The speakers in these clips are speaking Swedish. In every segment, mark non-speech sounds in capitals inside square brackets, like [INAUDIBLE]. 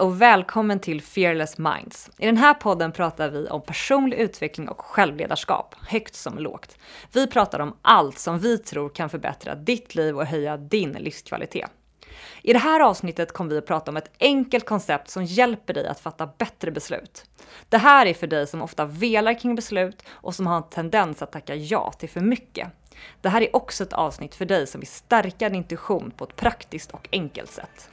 Hej och välkommen till Fearless Minds. I den här podden pratar vi om personlig utveckling och självledarskap, högt som lågt. Vi pratar om allt som vi tror kan förbättra ditt liv och höja din livskvalitet. I det här avsnittet kommer vi att prata om ett enkelt koncept som hjälper dig att fatta bättre beslut. Det här är för dig som ofta velar kring beslut och som har en tendens att tacka ja till för mycket. Det här är också ett avsnitt för dig som vill stärka din intuition på ett praktiskt och enkelt sätt.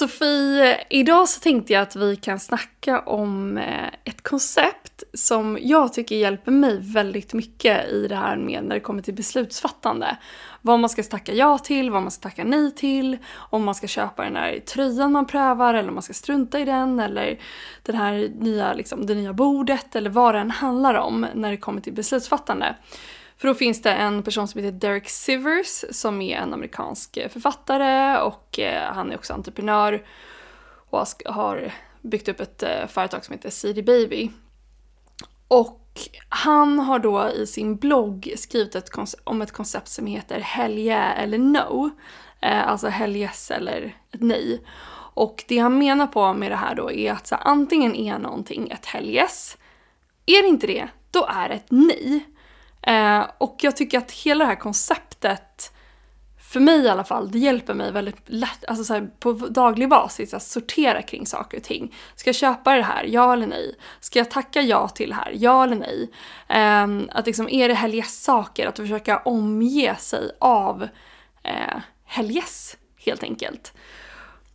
Sofie, idag så tänkte jag att vi kan snacka om eh, ett koncept som jag tycker hjälper mig väldigt mycket i det här med när det kommer till beslutsfattande. Vad man ska tacka ja till, vad man ska tacka nej till, om man ska köpa den här tröjan man prövar eller om man ska strunta i den eller den här nya, liksom, det nya bordet eller vad det än handlar om när det kommer till beslutsfattande. För då finns det en person som heter Derek Sivers som är en amerikansk eh, författare och eh, han är också entreprenör och har byggt upp ett eh, företag som heter CD Baby. Och han har då i sin blogg skrivit ett om ett koncept som heter hell yeah eller no. Alltså hell yes eller ett nej. Och det han menar på med det här då är att så antingen är någonting ett hell yes. Är det inte det, då är det ett nej. Eh, och jag tycker att hela det här konceptet, för mig i alla fall, det hjälper mig väldigt lätt, alltså så här, på daglig basis att sortera kring saker och ting. Ska jag köpa det här? Ja eller nej? Ska jag tacka ja till det här? Ja eller nej? Eh, att liksom, är det helgess-saker? Att försöka omge sig av eh, helgess, helt enkelt.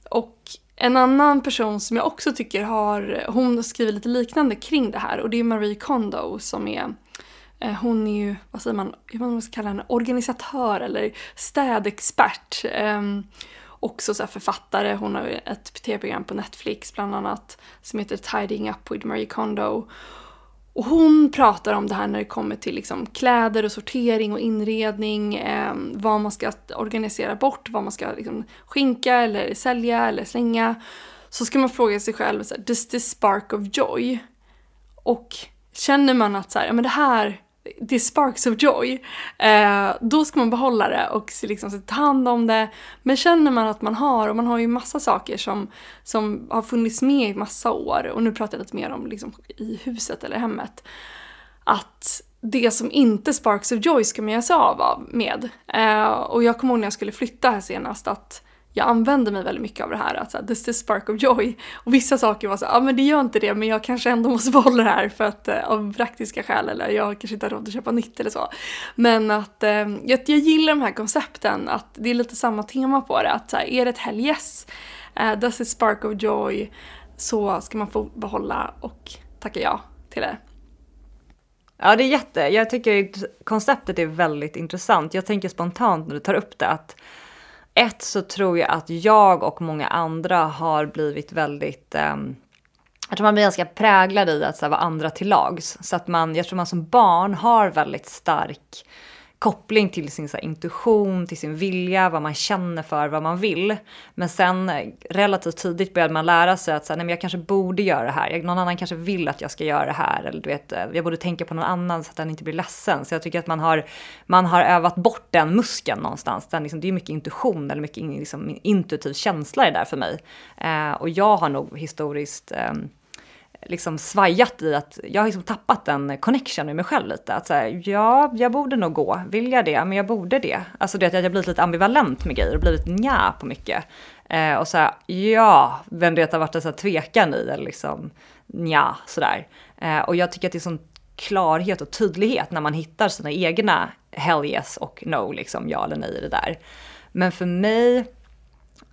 Och en annan person som jag också tycker har, hon skriver lite liknande kring det här och det är Marie Kondo som är Eh, hon är ju, vad säger man, hur man ska kalla henne, organisatör eller städexpert. Um, också så författare, hon har ett tv-program på Netflix bland annat som heter Tidying Up with Marie Kondo. Och hon pratar om det här när det kommer till liksom kläder och sortering och inredning, eh, vad man ska organisera bort, vad man ska liksom skinka eller sälja eller slänga. Så ska man fråga sig själv, så här, does this spark of joy? Och känner man att så här, ja, men det här det är sparks of joy, eh, då ska man behålla det och liksom, ta hand om det. Men känner man att man har, och man har ju massa saker som, som har funnits med i massa år, och nu pratar jag lite mer om liksom, i huset eller hemmet, att det som inte sparks of joy ska man göra sig av med. Eh, och jag kommer ihåg när jag skulle flytta här senast att jag använde mig väldigt mycket av det här, att så this is spark of joy. Och vissa saker var så ja ah, men det gör inte det, men jag kanske ändå måste behålla det här för att eh, av praktiska skäl eller jag kanske inte har råd att köpa nytt eller så. Men att eh, jag, jag gillar de här koncepten, att det är lite samma tema på det, att så här, är det ett hell yes, uh, does it spark of joy, så ska man få behålla och tacka ja till det. Ja, det är jätte, jag tycker konceptet är väldigt intressant. Jag tänker spontant när du tar upp det att ett så tror jag att jag och många andra har blivit väldigt eh, jag tror man blir ganska präglad i att så här, vara andra till lags. Så att man, jag tror man som barn har väldigt stark koppling till sin så här, intuition, till sin vilja, vad man känner för, vad man vill. Men sen eh, relativt tidigt började man lära sig att så här, nej, men jag kanske borde göra det här. Någon annan kanske vill att jag ska göra det här. Eller du vet, eh, jag borde tänka på någon annan så att den inte blir ledsen. Så jag tycker att man har, man har övat bort den muskeln någonstans. Den, liksom, det är mycket intuition eller mycket liksom, intuitiv känsla i det där för mig. Eh, och jag har nog historiskt eh, liksom svajat i att jag har liksom tappat den connection med mig själv lite. Att säga, ja, jag borde nog gå. Vill jag det? Men jag borde det. Alltså det att jag har blivit lite ambivalent med grejer och blivit nja på mycket. Eh, och så här, ja, vem det har varit en så här tvekan i eller liksom nja, sådär. Eh, och jag tycker att det är sån klarhet och tydlighet när man hittar sina egna hell yes och no, liksom ja eller nej i det där. Men för mig,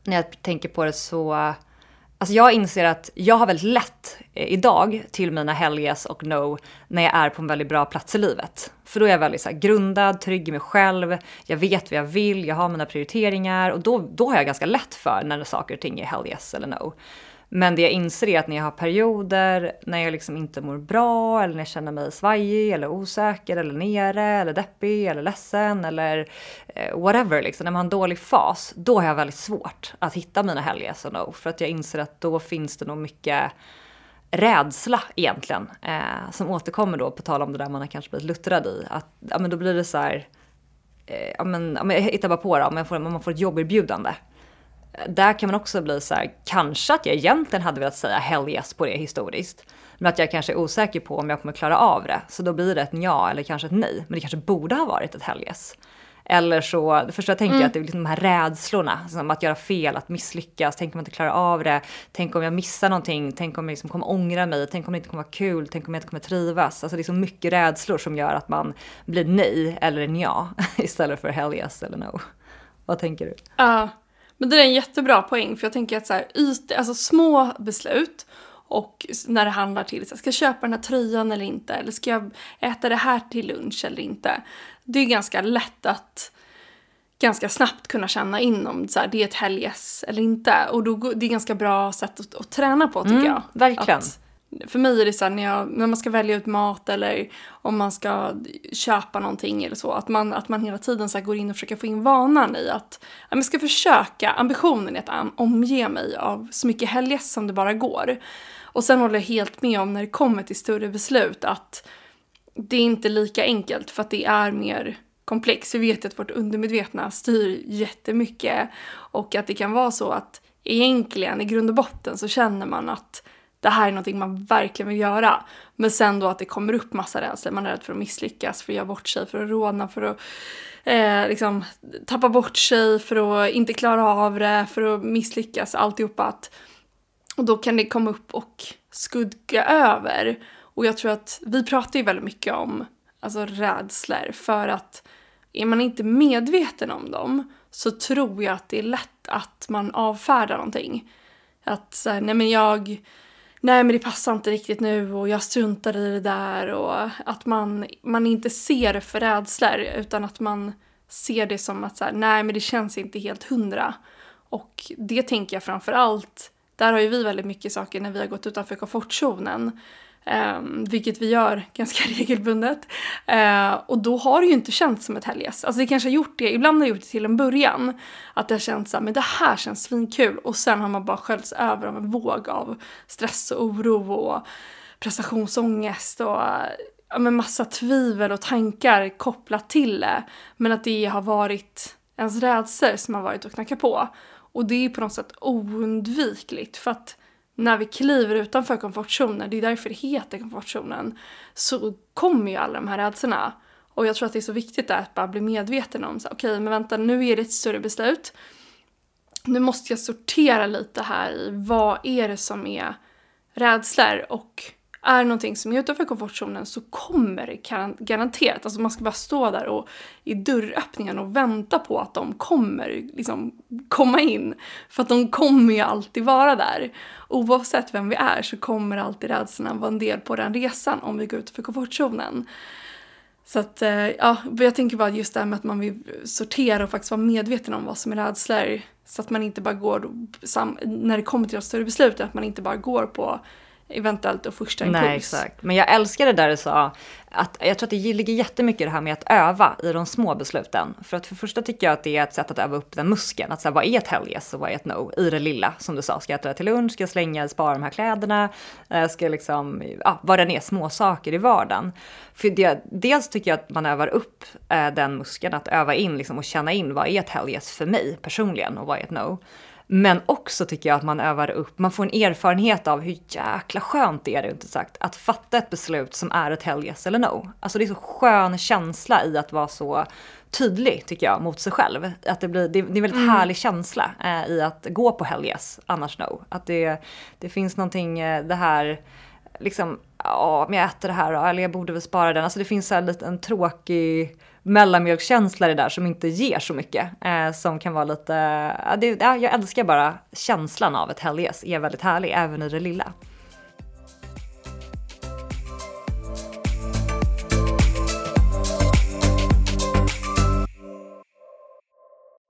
när jag tänker på det så Alltså jag inser att jag har väldigt lätt eh, idag till mina helges och no när jag är på en väldigt bra plats i livet. För då är jag väldigt så här, grundad, trygg i mig själv, jag vet vad jag vill, jag har mina prioriteringar och då, då har jag ganska lätt för när saker och ting är hell yes eller no. Men det jag inser är att när jag har perioder när jag liksom inte mår bra eller när jag känner mig svajig eller osäker eller nere eller deppig eller ledsen eller eh, whatever, liksom, när man har en dålig fas, då har jag väldigt svårt att hitta mina helges och no. För att jag inser att då finns det nog mycket rädsla egentligen eh, som återkommer då på tal om det där man har kanske blivit luttrad i. Att ja, men då blir det så här. Eh, ja, men, ja, men jag hittar bara på det om får, om man får ett jobberbjudande. Där kan man också bli så här, kanske att jag egentligen hade velat säga hell yes på det historiskt. Men att jag kanske är osäker på om jag kommer klara av det. Så då blir det ett ja eller kanske ett nej. Men det kanske borde ha varit ett hell yes. Eller så, det första jag tänker mm. att det är liksom de här rädslorna, som att göra fel, att misslyckas, tänk om jag inte klarar av det, tänk om jag missar någonting, tänk om jag liksom kommer ångra mig, tänk om det inte kommer vara kul, tänk om jag inte kommer trivas. Alltså det är så mycket rädslor som gör att man blir nej eller en ja [LAUGHS] istället för hell yes eller no. Vad tänker du? Ja, uh, men det är en jättebra poäng för jag tänker att så här, yt, alltså små beslut och när det handlar till, ska jag köpa den här tröjan eller inte? Eller ska jag äta det här till lunch eller inte? Det är ganska lätt att ganska snabbt kunna känna in om så här, det är ett helges eller inte. Och då, det är ganska bra sätt att, att träna på tycker mm, jag. Verkligen. Att, för mig är det så här, när, jag, när man ska välja ut mat eller om man ska köpa någonting eller så, att man, att man hela tiden så går in och försöker få in vanan i att jag ska försöka, ambitionen är att um, omge mig av så mycket helgäst som det bara går. Och sen håller jag helt med om när det kommer till större beslut att det är inte lika enkelt för att det är mer komplext. Vi vet att vårt undermedvetna styr jättemycket och att det kan vara så att egentligen i grund och botten så känner man att det här är någonting man verkligen vill göra. Men sen då att det kommer upp massa rädslor. Man är rädd för att misslyckas, för att göra bort sig, för att råna, för att eh, liksom, tappa bort sig, för att inte klara av det, för att misslyckas, alltihopa. Att, och då kan det komma upp och skugga över. Och jag tror att vi pratar ju väldigt mycket om alltså, rädslor för att är man inte medveten om dem så tror jag att det är lätt att man avfärdar någonting. Att så nej men jag, nej men det passar inte riktigt nu och jag struntar i det där och att man, man inte ser det för rädslor utan att man ser det som att så här, nej men det känns inte helt hundra. Och det tänker jag framför allt där har ju vi väldigt mycket saker när vi har gått utanför komfortzonen. Um, vilket vi gör [LAUGHS] ganska regelbundet. Uh, och då har det ju inte känts som ett helges. Alltså det kanske har gjort det, ibland har det gjort det till en början. Att det har känts såhär, men det här känns svinkul. Och sen har man bara sköljts över av en våg av stress och oro och prestationsångest och ja, men massa tvivel och tankar kopplat till det. Men att det har varit ens rädslor som har varit och knackat på. Och det är på något sätt oundvikligt för att när vi kliver utanför komfortzonen, det är därför det heter komfortzonen, så kommer ju alla de här rädslorna. Och jag tror att det är så viktigt att bara bli medveten om, okej okay, men vänta nu är det ett större beslut. Nu måste jag sortera lite här i vad är det som är rädslor och är någonting som är utanför komfortzonen så kommer det garanterat, alltså man ska bara stå där och i dörröppningen och vänta på att de kommer liksom komma in. För att de kommer ju alltid vara där. Oavsett vem vi är så kommer alltid rädslorna vara en del på den resan om vi går utanför komfortzonen. Så att, eh, ja, jag tänker bara just det här med att man vill sortera och faktiskt vara medveten om vad som är rädslor. Så att man inte bara går, när det kommer till de större besluten, att man inte bara går på eventuellt och första impuls. Nej, exakt. Men jag älskar det där du sa, att jag tror att det ligger jättemycket i det här med att öva i de små besluten. För att för första tycker jag att det är ett sätt att öva upp den muskeln. Att säga vad är ett hell yes och vad är ett no? I det lilla, som du sa. Ska jag äta det till lunch? Ska jag slänga, spara de här kläderna? Eh, ska jag liksom, ja, vad det är, små saker i vardagen. För det, dels tycker jag att man övar upp eh, den muskeln, att öva in liksom, och känna in vad är ett hell yes för mig personligen och vad är ett no? Men också tycker jag att man övar upp, man får en erfarenhet av hur jäkla skönt det är, det inte sagt, att fatta ett beslut som är ett hell yes eller no. Alltså det är så skön känsla i att vara så tydlig tycker jag mot sig själv. Att det, blir, det, är en väldigt mm. härlig känsla eh, i att gå på hell yes, annars no. Att det, det finns någonting, eh, det här, liksom, ja men jag äter det här eller jag borde väl spara den. Alltså det finns så här lite en tråkig mellanmjölkskänsla det där som inte ger så mycket. Eh, som kan vara lite, ja, det, ja, jag älskar bara känslan av ett helges, är väldigt härlig även i det lilla.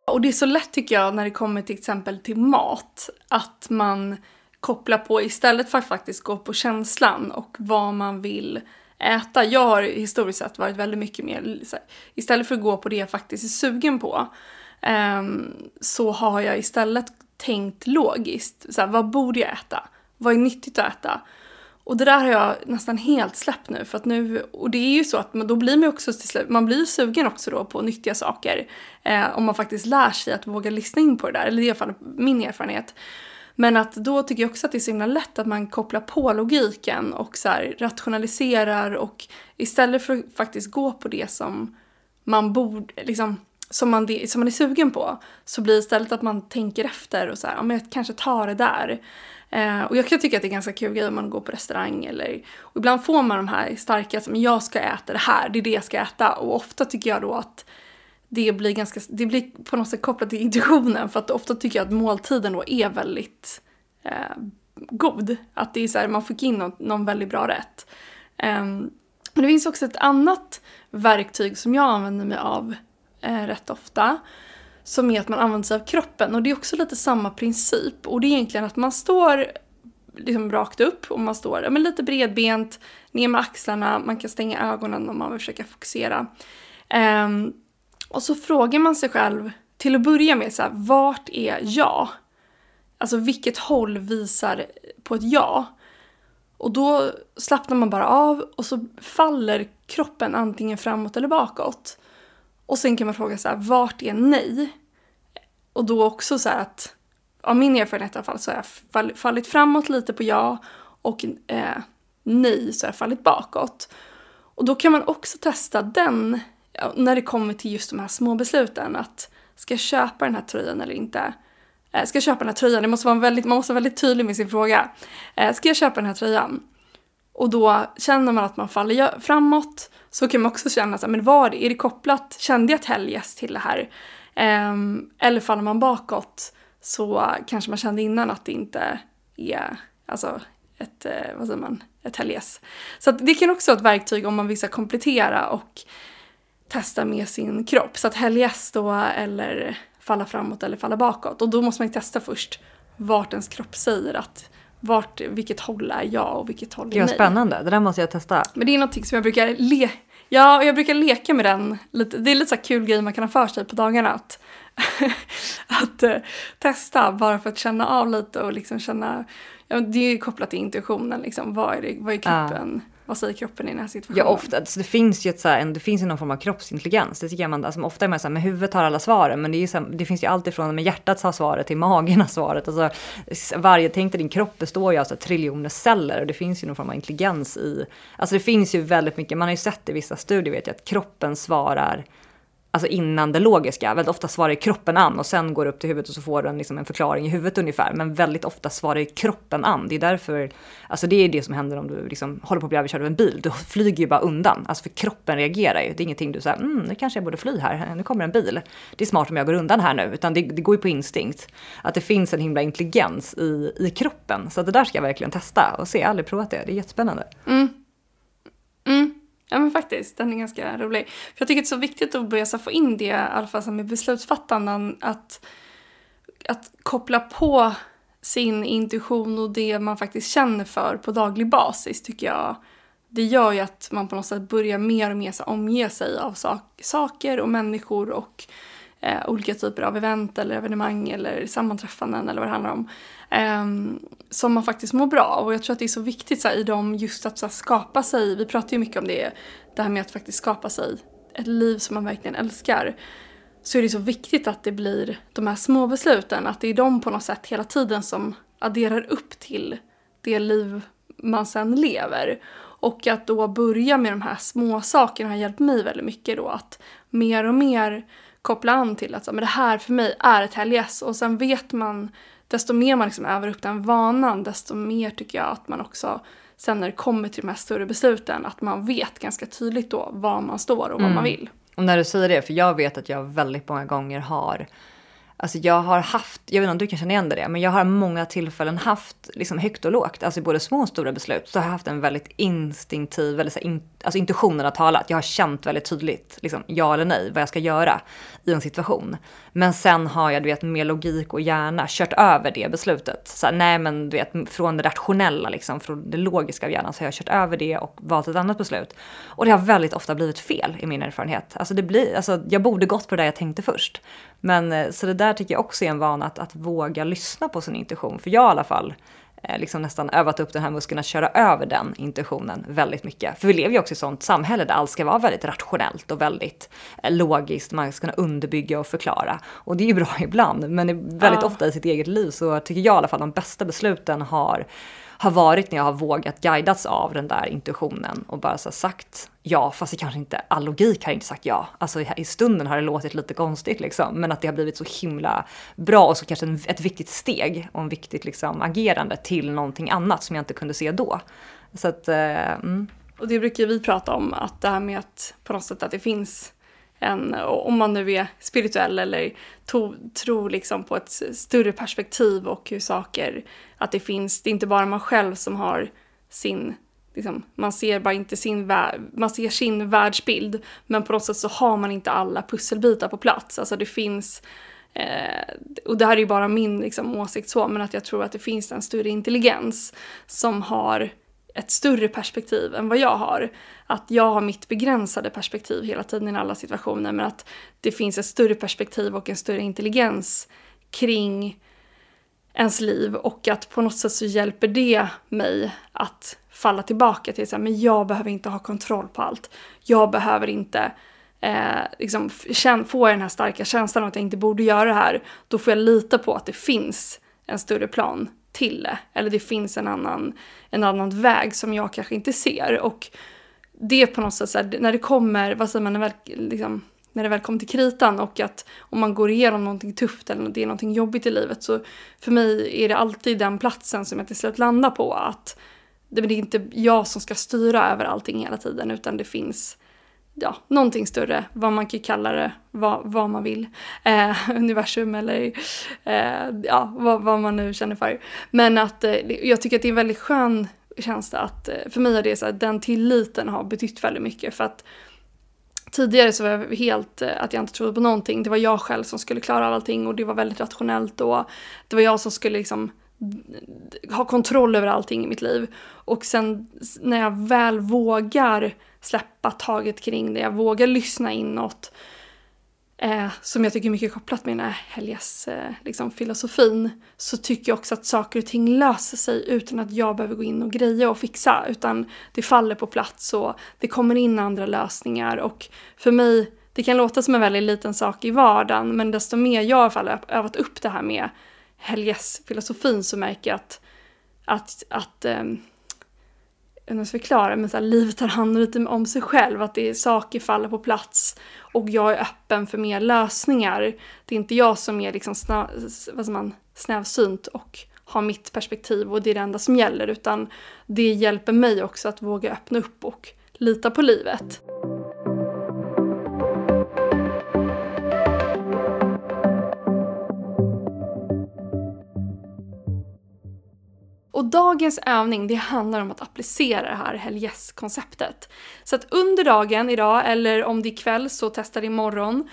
Och det är så lätt tycker jag när det kommer till exempel till mat, att man kopplar på istället för att faktiskt gå på känslan och vad man vill äta. Jag har historiskt sett varit väldigt mycket mer, istället för att gå på det jag faktiskt är sugen på, um, så har jag istället tänkt logiskt. Så här, vad borde jag äta? Vad är nyttigt att äta? Och det där har jag nästan helt släppt nu för att nu, och det är ju så att man, då blir man också till slut, man blir sugen också då på nyttiga saker. Eh, om man faktiskt lär sig att våga lyssna in på det där, eller det är i alla fall min erfarenhet. Men att då tycker jag också att det är så himla lätt att man kopplar på logiken och så här, rationaliserar och istället för att faktiskt gå på det som man borde, liksom, som man, som man är sugen på, så blir det istället att man tänker efter och så här, ja men jag kanske tar det där. Eh, och jag kan tycka att det är ganska kul grej om man går på restaurang eller, och ibland får man de här starka, som jag ska äta det här, det är det jag ska äta. Och ofta tycker jag då att det blir ganska, det blir på något sätt kopplat till intuitionen för att ofta tycker jag att måltiden då är väldigt eh, god. Att det är så här, man fick in någon, någon väldigt bra rätt. Eh, men det finns också ett annat verktyg som jag använder mig av eh, rätt ofta. Som är att man använder sig av kroppen och det är också lite samma princip. Och det är egentligen att man står liksom rakt upp och man står men lite bredbent, ner med axlarna, man kan stänga ögonen om man vill försöka fokusera. Um, och så frågar man sig själv till att börja med så här, vart är jag? Alltså vilket håll visar på ett ja? Och då slappnar man bara av och så faller kroppen antingen framåt eller bakåt. Och sen kan man fråga så här, vart är nej? Och då också så här att, av min erfarenhet i alla fall, så har jag fallit framåt lite på ja och eh, nej så har jag fallit bakåt. Och då kan man också testa den när det kommer till just de här små besluten. Att ska jag köpa den här tröjan eller inte? Eh, ska jag köpa den här tröjan? Det måste vara väldigt, man måste vara väldigt tydlig med sin fråga. Eh, ska jag köpa den här tröjan? Och då känner man att man faller framåt så kan man också känna så här, men var det, är det kopplat, kände jag ett helgäst till det här? Eh, eller faller man bakåt så kanske man kände innan att det inte är, alltså ett, eh, vad säger man, ett helges. Så det kan också vara ett verktyg om man vill komplettera och testa med sin kropp. Så att helgäst då eller falla framåt eller falla bakåt. Och då måste man ju testa först vart ens kropp säger att vart, vilket håll är jag och vilket håll är nej. spännande, det där måste jag testa. Men det är någonting som jag brukar le Ja, jag brukar leka med den. Det är lite så kul grej man kan ha för sig på dagarna. Att, [LAUGHS] att uh, testa bara för att känna av lite och liksom känna. Ja, det är ju kopplat till intuitionen. Liksom. Vad, är det, vad är kroppen? Uh vad säger kroppen i den här situationen? Ja, ofta. Alltså, det finns ju ett, så här, en, det finns ju någon form av kroppsintelligens. Det tycker jag man, alltså, ofta är man så här, med huvudet har alla svaren, men det, är så här, det finns ju allt ifrån med hjärtat har svaret till magen har svaret. Alltså, varje, tänk dig din kropp består ju av så triljoner celler och det finns ju någon form av intelligens i, alltså det finns ju väldigt mycket, man har ju sett i vissa studier vet jag att kroppen svarar alltså innan det logiska. Väldigt ofta svarar kroppen an och sen går det upp till huvudet och så får du en, liksom en förklaring i huvudet ungefär. Men väldigt ofta svarar kroppen an. Det är därför, alltså det är det som händer om du liksom håller på att bli överkörd av en bil. Du flyger ju bara undan. Alltså för kroppen reagerar ju. Det är ingenting du säger, mm, nu kanske jag borde fly här, nu kommer en bil. Det är smart om jag går undan här nu. Utan det, det går ju på instinkt. Att det finns en himla intelligens i, i kroppen. Så det där ska jag verkligen testa och se. Jag har aldrig provat det. Det är jättespännande. Mm. Ja men faktiskt, den är ganska rolig. För jag tycker det är så viktigt att börja få in det, i alla fall med beslutsfattanden, att, att koppla på sin intuition och det man faktiskt känner för på daglig basis tycker jag. Det gör ju att man på något sätt börjar mer och mer omge sig av sak, saker och människor och eh, olika typer av event eller evenemang eller sammanträffanden eller vad det handlar om. Eh, som man faktiskt mår bra av. Och jag tror att det är så viktigt så här, i dem just att så här, skapa sig, vi pratar ju mycket om det, det här med att faktiskt skapa sig ett liv som man verkligen älskar. Så är det så viktigt att det blir de här små besluten, att det är de på något sätt hela tiden som adderar upp till det liv man sen lever. Och att då börja med de här små sakerna har hjälpt mig väldigt mycket då att mer och mer koppla an till att så, men det här för mig är ett helgess och sen vet man, desto mer man liksom övar upp den vanan, desto mer tycker jag att man också sen när det kommer till de här större besluten, att man vet ganska tydligt då var man står och vad mm. man vill. Och när du säger det, för jag vet att jag väldigt många gånger har Alltså jag har haft, jag vet inte om du kan känna igen det, men jag har många tillfällen haft liksom högt och lågt, alltså både små och stora beslut, så har jag haft en väldigt instinktiv, väldigt så in, alltså intuitionen har talat. Jag har känt väldigt tydligt, liksom, ja eller nej, vad jag ska göra i en situation. Men sen har jag, du vet, med logik och hjärna kört över det beslutet. Så här, nej, men du vet, från det rationella, liksom, från det logiska av hjärnan, så har jag kört över det och valt ett annat beslut. Och det har väldigt ofta blivit fel i min erfarenhet. Alltså, det blir, alltså, jag borde gått på det där jag tänkte först. Men eh, så det där tycker jag också är en vana, att, att våga lyssna på sin intuition. För jag i alla fall, liksom nästan övat upp den här muskeln att köra över den intuitionen väldigt mycket. För vi lever ju också i ett sånt samhälle där allt ska vara väldigt rationellt och väldigt eh, logiskt, man ska kunna underbygga och förklara. Och det är ju bra [LAUGHS] ibland, men väldigt ja. ofta i sitt eget liv så tycker jag i alla fall de bästa besluten har har varit när jag har vågat guidats av den där intuitionen och bara så sagt ja, fast det kanske inte, all logik har inte sagt ja. Alltså i stunden har det låtit lite konstigt liksom, men att det har blivit så himla bra och så kanske en, ett viktigt steg och en viktigt liksom agerande till någonting annat som jag inte kunde se då. Så att, eh, mm. Och det brukar vi prata om, att det här med att på något sätt att det finns en, om man nu är spirituell eller to, tror liksom på ett större perspektiv och hur saker, att det finns, det är inte bara man själv som har sin, liksom, man ser bara inte sin, man ser sin världsbild, men på något sätt så har man inte alla pusselbitar på plats. Alltså det finns, eh, och det här är ju bara min liksom, åsikt så, men att jag tror att det finns en större intelligens som har ett större perspektiv än vad jag har. Att jag har mitt begränsade perspektiv hela tiden i alla situationer men att det finns ett större perspektiv och en större intelligens kring ens liv och att på något sätt så hjälper det mig att falla tillbaka till att men jag behöver inte ha kontroll på allt. Jag behöver inte eh, liksom, få den här starka känslan av att jag inte borde göra det här. Då får jag lita på att det finns en större plan till det. Eller det finns en annan, en annan väg som jag kanske inte ser. Och det är på något sätt så här, när det kommer, vad säger man, när, väl, liksom, när det väl kommer till kritan och att om man går igenom någonting tufft eller det är någonting jobbigt i livet så för mig är det alltid den platsen som jag till slut landar på. Att det är inte jag som ska styra över allting hela tiden utan det finns ja, någonting större, vad man kan kalla det, vad, vad man vill. Eh, [LAUGHS] universum eller eh, ja, vad, vad, man nu känner för. Men att eh, jag tycker att det är en väldigt skön känsla att, eh, för mig har det så att den tilliten har betytt väldigt mycket för att Tidigare så var jag helt, eh, att jag inte trodde på någonting. Det var jag själv som skulle klara allting och det var väldigt rationellt och det var jag som skulle liksom ha kontroll över allting i mitt liv. Och sen när jag väl vågar släppa taget kring det, jag vågar lyssna inåt. Eh, som jag tycker är mycket kopplat med den här Helges eh, liksom, filosofin. Så tycker jag också att saker och ting löser sig utan att jag behöver gå in och greja och fixa. Utan det faller på plats och det kommer in andra lösningar. Och för mig, det kan låta som en väldigt liten sak i vardagen men desto mer jag i alla fall övat upp det här med Helges filosofin så märker jag att, att, att eh, jag ska förklara, men så här, livet tar hand lite om sig själv, att det är saker faller på plats och jag är öppen för mer lösningar. Det är inte jag som är liksom snä, vad man, snävsynt och har mitt perspektiv och det är det enda som gäller, utan det hjälper mig också att våga öppna upp och lita på livet. Och dagens övning det handlar om att applicera det här Hell Yes-konceptet. Så att under dagen idag, eller om det är kväll så testa det imorgon.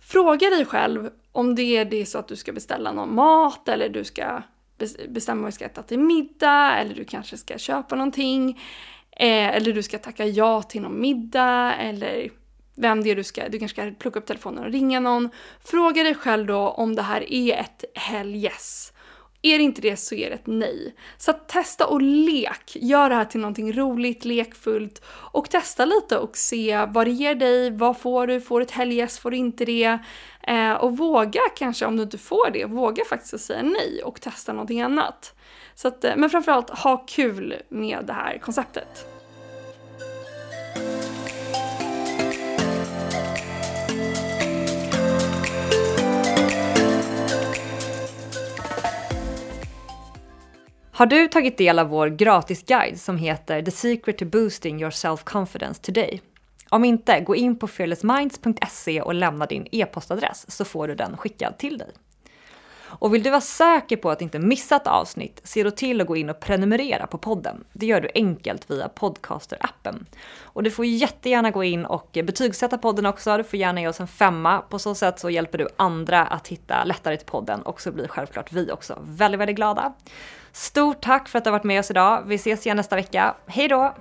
Fråga dig själv om det är det så att du ska beställa någon mat eller du ska bestämma vad du ska äta till middag eller du kanske ska köpa någonting. Eh, eller du ska tacka ja till någon middag eller vem det är du ska, du kanske ska plocka upp telefonen och ringa någon. Fråga dig själv då om det här är ett Hell Yes. Är det inte det så är det ett nej. Så testa och lek. Gör det här till någonting roligt, lekfullt och testa lite och se vad det ger dig. Vad får du? Får du ett helgäss? Får du inte det? Eh, och våga kanske, om du inte får det, våga faktiskt säga nej och testa någonting annat. Så att, eh, men framförallt, ha kul med det här konceptet. Har du tagit del av vår gratisguide som heter The Secret to Boosting Your Self-Confidence Today? Om inte, gå in på fearlessminds.se och lämna din e-postadress så får du den skickad till dig. Och vill du vara säker på att inte missa ett avsnitt, se då till att gå in och prenumerera på podden. Det gör du enkelt via Podcaster-appen. Och du får jättegärna gå in och betygsätta podden också. Du får gärna ge oss en femma. På så sätt så hjälper du andra att hitta lättare till podden och så blir självklart vi också väldigt, väldigt glada. Stort tack för att du har varit med oss idag. Vi ses igen nästa vecka. Hej då!